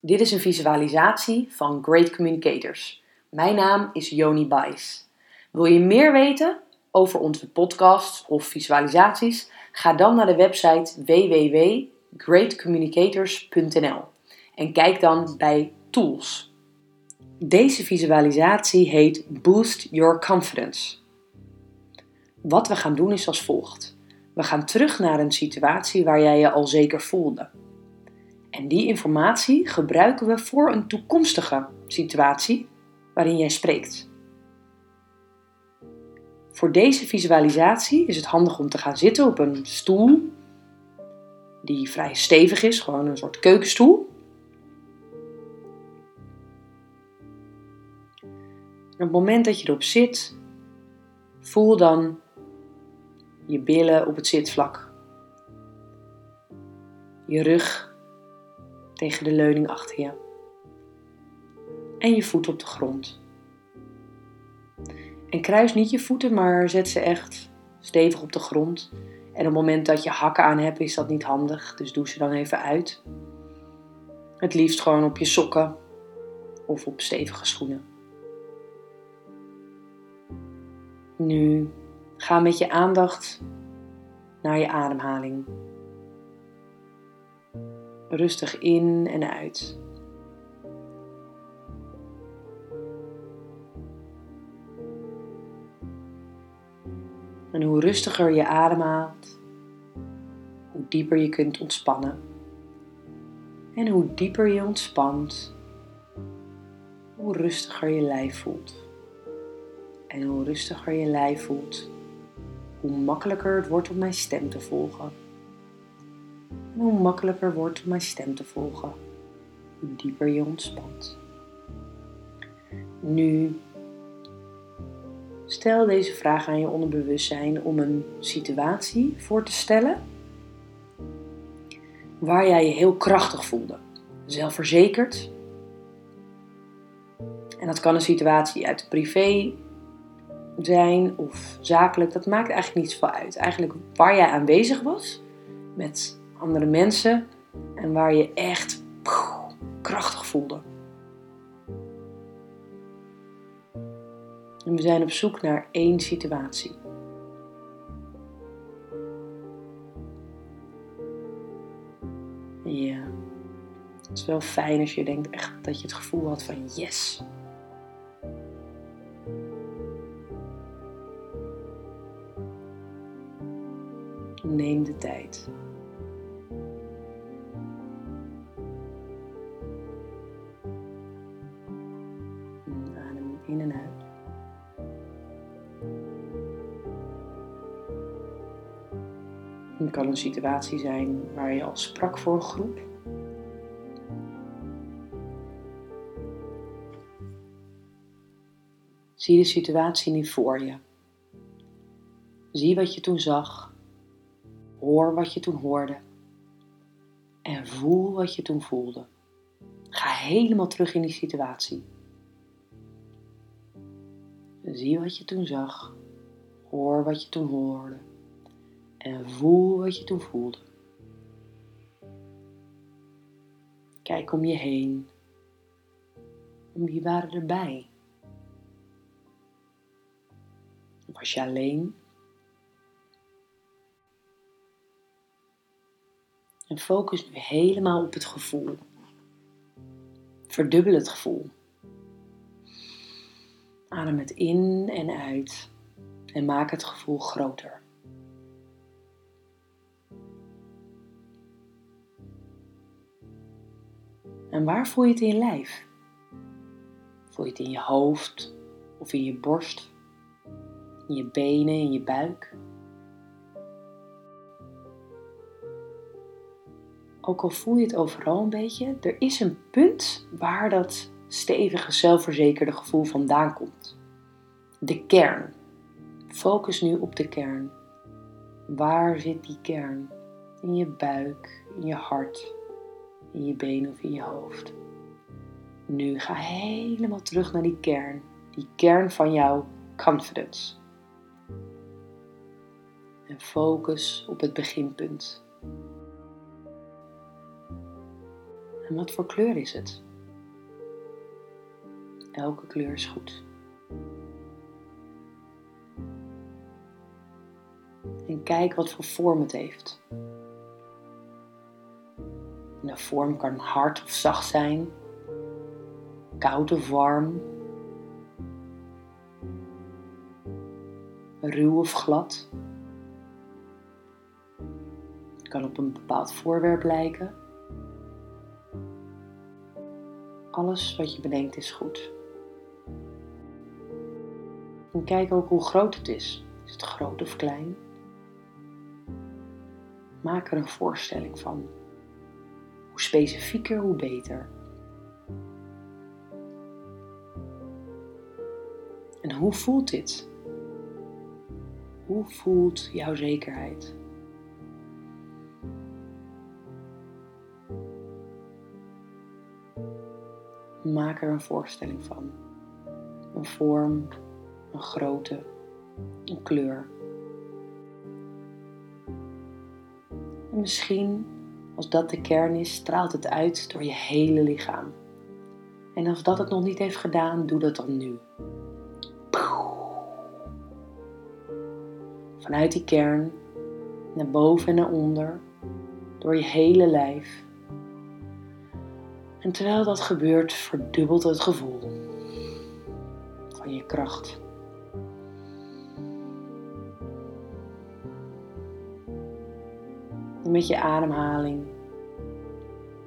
Dit is een visualisatie van Great Communicators. Mijn naam is Joni Bijs. Wil je meer weten over onze podcasts of visualisaties? Ga dan naar de website www.greatcommunicators.nl en kijk dan bij Tools. Deze visualisatie heet Boost Your Confidence. Wat we gaan doen is als volgt. We gaan terug naar een situatie waar jij je al zeker voelde. En die informatie gebruiken we voor een toekomstige situatie waarin jij spreekt. Voor deze visualisatie is het handig om te gaan zitten op een stoel die vrij stevig is, gewoon een soort keukenstoel. op het moment dat je erop zit, voel dan je billen op het zitvlak. Je rug tegen de leuning achter je. En je voet op de grond. En kruis niet je voeten, maar zet ze echt stevig op de grond. En op het moment dat je hakken aan hebt, is dat niet handig. Dus doe ze dan even uit. Het liefst gewoon op je sokken of op stevige schoenen. Nu ga met je aandacht naar je ademhaling. Rustig in en uit. En hoe rustiger je ademhaalt, hoe dieper je kunt ontspannen. En hoe dieper je ontspant, hoe rustiger je lijf voelt. En hoe rustiger je lijf voelt, hoe makkelijker het wordt om mijn stem te volgen. Hoe makkelijker wordt om mijn stem te volgen, hoe dieper je ontspant. Nu stel deze vraag aan je onderbewustzijn om een situatie voor te stellen waar jij je heel krachtig voelde, zelfverzekerd. En dat kan een situatie uit privé zijn of zakelijk, dat maakt eigenlijk niet zoveel uit. Eigenlijk waar jij aanwezig was met andere mensen en waar je echt krachtig voelde. En we zijn op zoek naar één situatie. Ja, het is wel fijn als je denkt echt dat je het gevoel had van yes, Neem de tijd. Kan een situatie zijn waar je al sprak voor een groep. Zie de situatie nu voor je. Zie wat je toen zag Hoor wat je toen hoorde. En voel wat je toen voelde. Ga helemaal terug in die situatie. Zie wat je toen zag. Hoor wat je toen hoorde. En voel wat je toen voelde. Kijk om je heen. Wie waren erbij? Was je alleen? En focus nu helemaal op het gevoel. Verdubbel het gevoel. Adem het in en uit en maak het gevoel groter. En waar voel je het in je lijf? Voel je het in je hoofd of in je borst, in je benen, in je buik? ook al voel je het overal een beetje, er is een punt waar dat stevige, zelfverzekerde gevoel vandaan komt. De kern. Focus nu op de kern. Waar zit die kern? In je buik, in je hart, in je benen of in je hoofd. Nu ga helemaal terug naar die kern. Die kern van jouw confidence. En focus op het beginpunt. En wat voor kleur is het? Elke kleur is goed. En kijk wat voor vorm het heeft. Vorm kan hard of zacht zijn, koud of warm, ruw of glad. Het kan op een bepaald voorwerp lijken. Alles wat je bedenkt is goed. En kijk ook hoe groot het is. Is het groot of klein? Maak er een voorstelling van. Hoe specifieker, hoe beter. En hoe voelt dit? Hoe voelt jouw zekerheid? Maak er een voorstelling van. Een vorm, een grootte, een kleur. En misschien, als dat de kern is, straalt het uit door je hele lichaam. En als dat het nog niet heeft gedaan, doe dat dan nu. Vanuit die kern, naar boven en naar onder, door je hele lijf. En terwijl dat gebeurt, verdubbelt het gevoel van je kracht. Met je ademhaling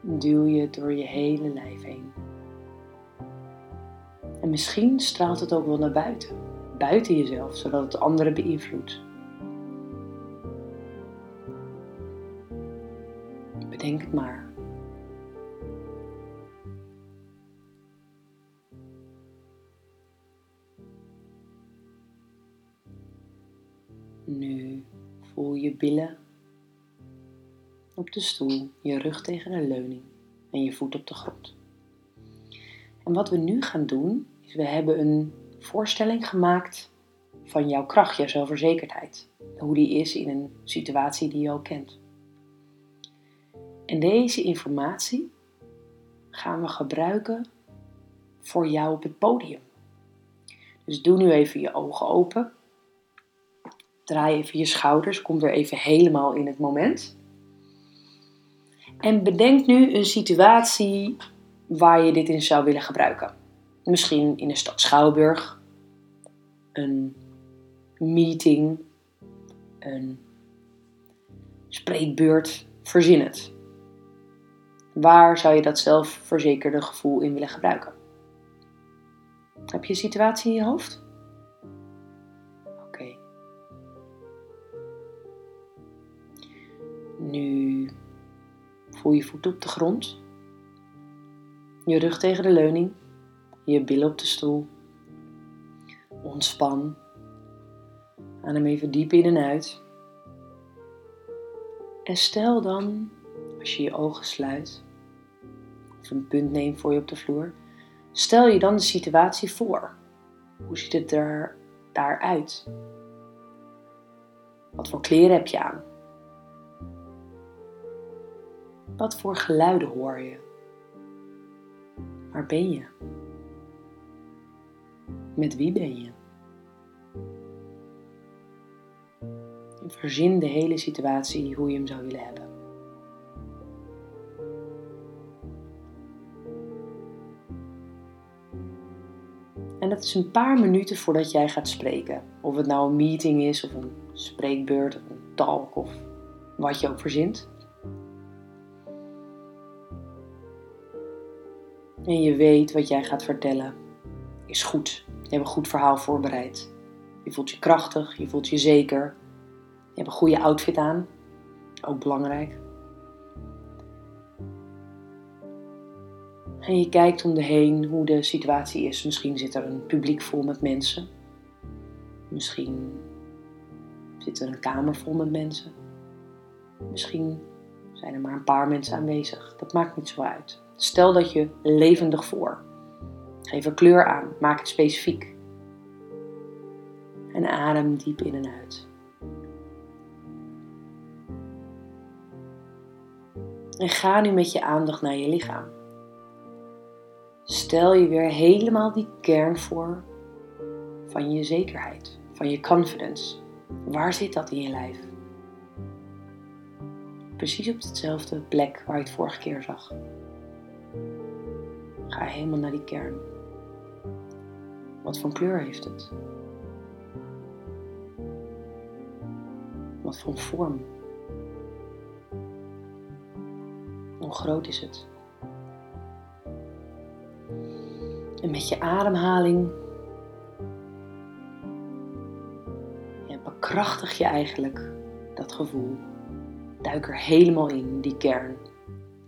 duw je het door je hele lijf heen. En misschien straalt het ook wel naar buiten, buiten jezelf, zodat het anderen beïnvloedt. Bedenk het maar. Nu voel je billen op de stoel, je rug tegen de leuning en je voet op de grond. En wat we nu gaan doen, is we hebben een voorstelling gemaakt van jouw kracht, jouw zelfverzekerdheid. Hoe die is in een situatie die je al kent. En deze informatie gaan we gebruiken voor jou op het podium. Dus doe nu even je ogen open. Draai even je schouders, kom er even helemaal in het moment. En bedenk nu een situatie waar je dit in zou willen gebruiken. Misschien in een stad Schouwburg, een meeting, een spreekbeurt, verzin het. Waar zou je dat zelfverzekerde gevoel in willen gebruiken? Heb je een situatie in je hoofd? Oké. Nu voel je voet op de grond, je rug tegen de leuning, je billen op de stoel. Ontspan. Adem even diep in en uit. En stel dan, als je je ogen sluit, of een punt neemt voor je op de vloer, stel je dan de situatie voor. Hoe ziet het er daaruit? Wat voor kleren heb je aan? Wat voor geluiden hoor je? Waar ben je? Met wie ben je? verzin de hele situatie hoe je hem zou willen hebben. En dat is een paar minuten voordat jij gaat spreken. Of het nou een meeting is, of een spreekbeurt, of een talk, of wat je ook verzint. En je weet wat jij gaat vertellen is goed. Je hebt een goed verhaal voorbereid. Je voelt je krachtig, je voelt je zeker. Je hebt een goede outfit aan. Ook belangrijk. En je kijkt om de heen hoe de situatie is. Misschien zit er een publiek vol met mensen. Misschien zit er een kamer vol met mensen. Misschien zijn er maar een paar mensen aanwezig. Dat maakt niet zo uit. Stel dat je levendig voor. Geef er kleur aan, maak het specifiek. En adem diep in en uit. En ga nu met je aandacht naar je lichaam. Stel je weer helemaal die kern voor van je zekerheid, van je confidence. Waar zit dat in je lijf? Precies op dezelfde plek waar je het vorige keer zag. Ga helemaal naar die kern. Wat voor kleur heeft het? Wat voor vorm? Hoe groot is het? En met je ademhaling ja, bekrachtig je eigenlijk dat gevoel. Duik er helemaal in, die kern.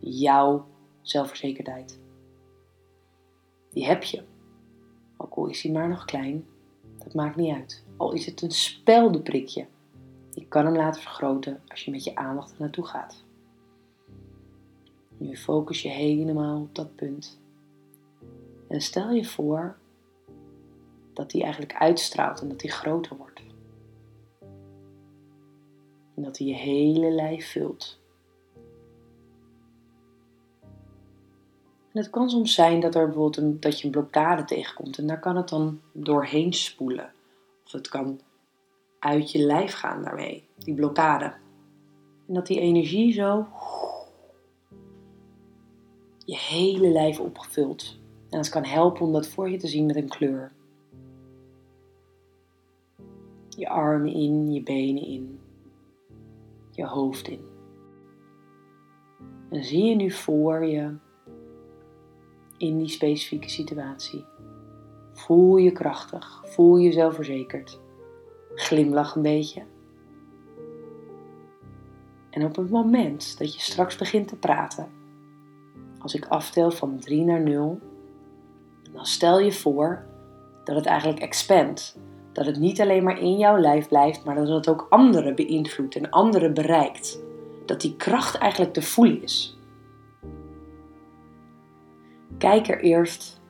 Jouw zelfverzekerdheid. Die heb je. Ook al is hij maar nog klein, dat maakt niet uit. Al is het een speldenprikje. Je kan hem laten vergroten als je met je aandacht er naartoe gaat. Nu focus je helemaal op dat punt. En stel je voor dat die eigenlijk uitstraalt en dat die groter wordt. En dat die je hele lijf vult. En het kan soms zijn dat er bijvoorbeeld een, dat je een blokkade tegenkomt en daar kan het dan doorheen spoelen. Of het kan uit je lijf gaan daarmee, die blokkade. En dat die energie zo je hele lijf opgevuld. En het kan helpen om dat voor je te zien met een kleur. Je armen in, je benen in, je hoofd in. En zie je nu voor je in die specifieke situatie. Voel je krachtig, voel je zelfverzekerd. Glimlach een beetje. En op het moment dat je straks begint te praten, als ik aftel van 3 naar 0, dan stel je voor dat het eigenlijk expandt. Dat het niet alleen maar in jouw lijf blijft, maar dat het ook anderen beïnvloedt en anderen bereikt. Dat die kracht eigenlijk te voelen is. Kijk er eerst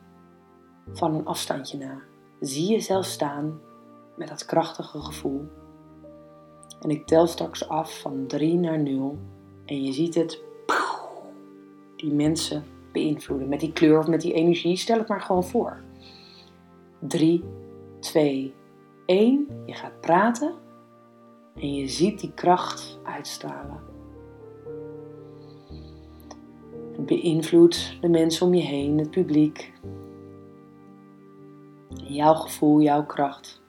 van een afstandje naar. Zie jezelf staan met dat krachtige gevoel. En ik tel straks af van 3 naar 0 en je ziet het die mensen beïnvloeden. Met die kleur of met die energie, stel het maar gewoon voor. 3, 2, 1. Je gaat praten en je ziet die kracht uitstralen. Beïnvloedt de mensen om je heen, het publiek. jouw gevoel, jouw kracht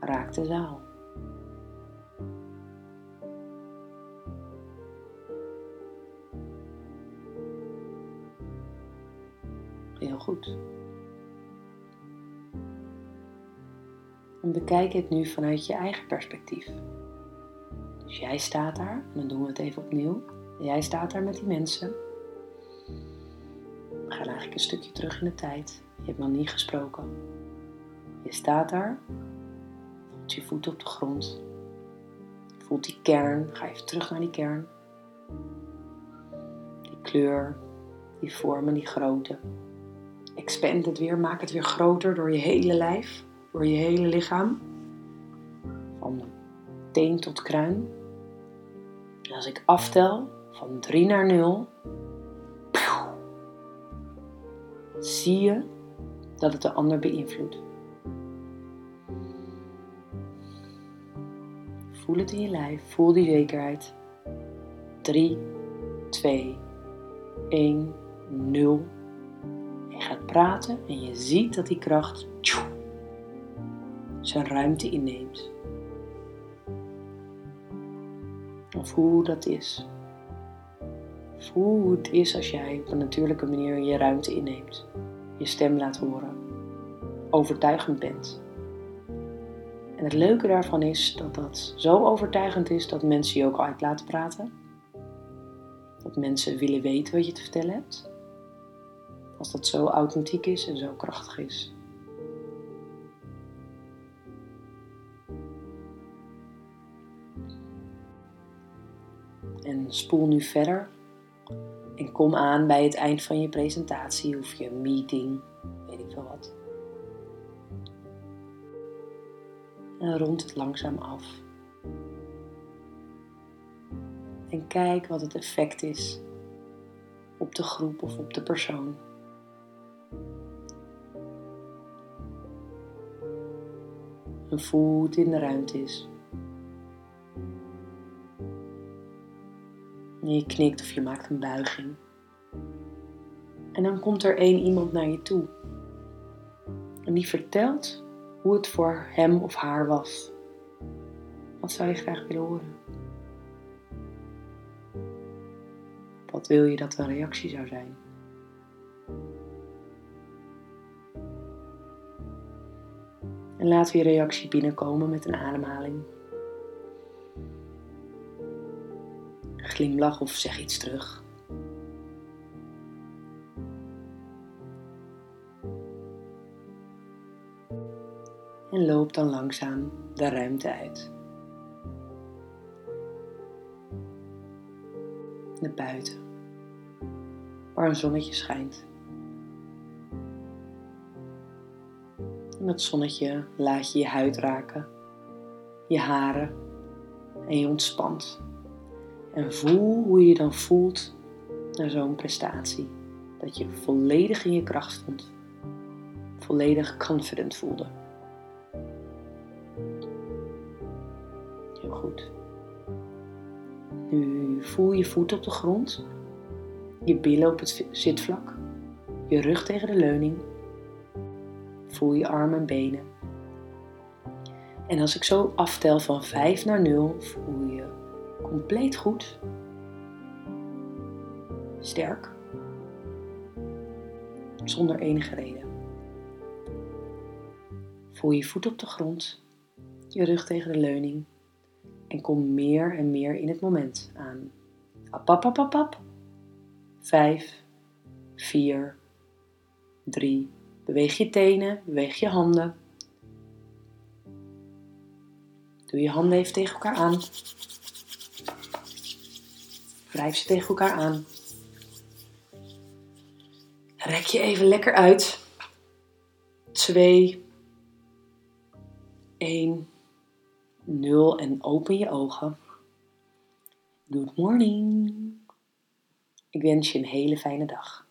raakt de zaal. Heel goed. En bekijk het nu vanuit je eigen perspectief. Dus jij staat daar, dan doen we het even opnieuw. Jij staat daar met die mensen. We gaan eigenlijk een stukje terug in de tijd. Je hebt nog niet gesproken. Je staat daar, voelt je voet op de grond. voelt die kern, ga even terug naar die kern. Die kleur, die vormen, die grootte. Expand het weer, maak het weer groter door je hele lijf, door je hele lichaam. Van teen tot kruin. En als ik aftel van 3 naar 0, zie je dat het de ander beïnvloedt. Voel het in je lijf, voel die zekerheid. 3, 2, 1, 0 gaat praten en je ziet dat die kracht zijn ruimte inneemt. Of hoe dat is. Hoe het is als jij op een natuurlijke manier je ruimte inneemt. Je stem laat horen. Overtuigend bent. En het leuke daarvan is dat dat zo overtuigend is dat mensen je ook uit laten praten. Dat mensen willen weten wat je te vertellen hebt. Als dat zo authentiek is en zo krachtig is. En spoel nu verder. En kom aan bij het eind van je presentatie of je meeting, weet ik veel wat. En rond het langzaam af. En kijk wat het effect is op de groep of op de persoon. En voel hoe in de ruimte is. En je knikt of je maakt een buiging. En dan komt er één iemand naar je toe. En die vertelt hoe het voor hem of haar was. Wat zou je graag willen horen? Wat wil je dat een reactie zou zijn? En laat weer reactie binnenkomen met een ademhaling. Glimlach of zeg iets terug. En loop dan langzaam de ruimte uit. Naar buiten, waar een zonnetje schijnt. En dat zonnetje laat je je huid raken, je haren en je ontspant. En voel hoe je dan voelt na zo'n prestatie. Dat je volledig in je kracht stond. Volledig confident voelde. Heel goed. Nu voel je voet op de grond. Je billen op het zitvlak. Je rug tegen de leuning. Voel je armen en benen. En als ik zo aftel van 5 naar 0, voel je compleet goed. Sterk. Zonder enige reden. Voel je voet op de grond, je rug tegen de leuning en kom meer en meer in het moment aan. Apapapapap. Vijf, vier, drie. Beweeg je tenen, beweeg je handen. Doe je handen even tegen elkaar aan. Wrijf ze tegen elkaar aan. Rek je even lekker uit. 2, 1, 0 en open je ogen. Good morning. Ik wens je een hele fijne dag.